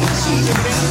she, she,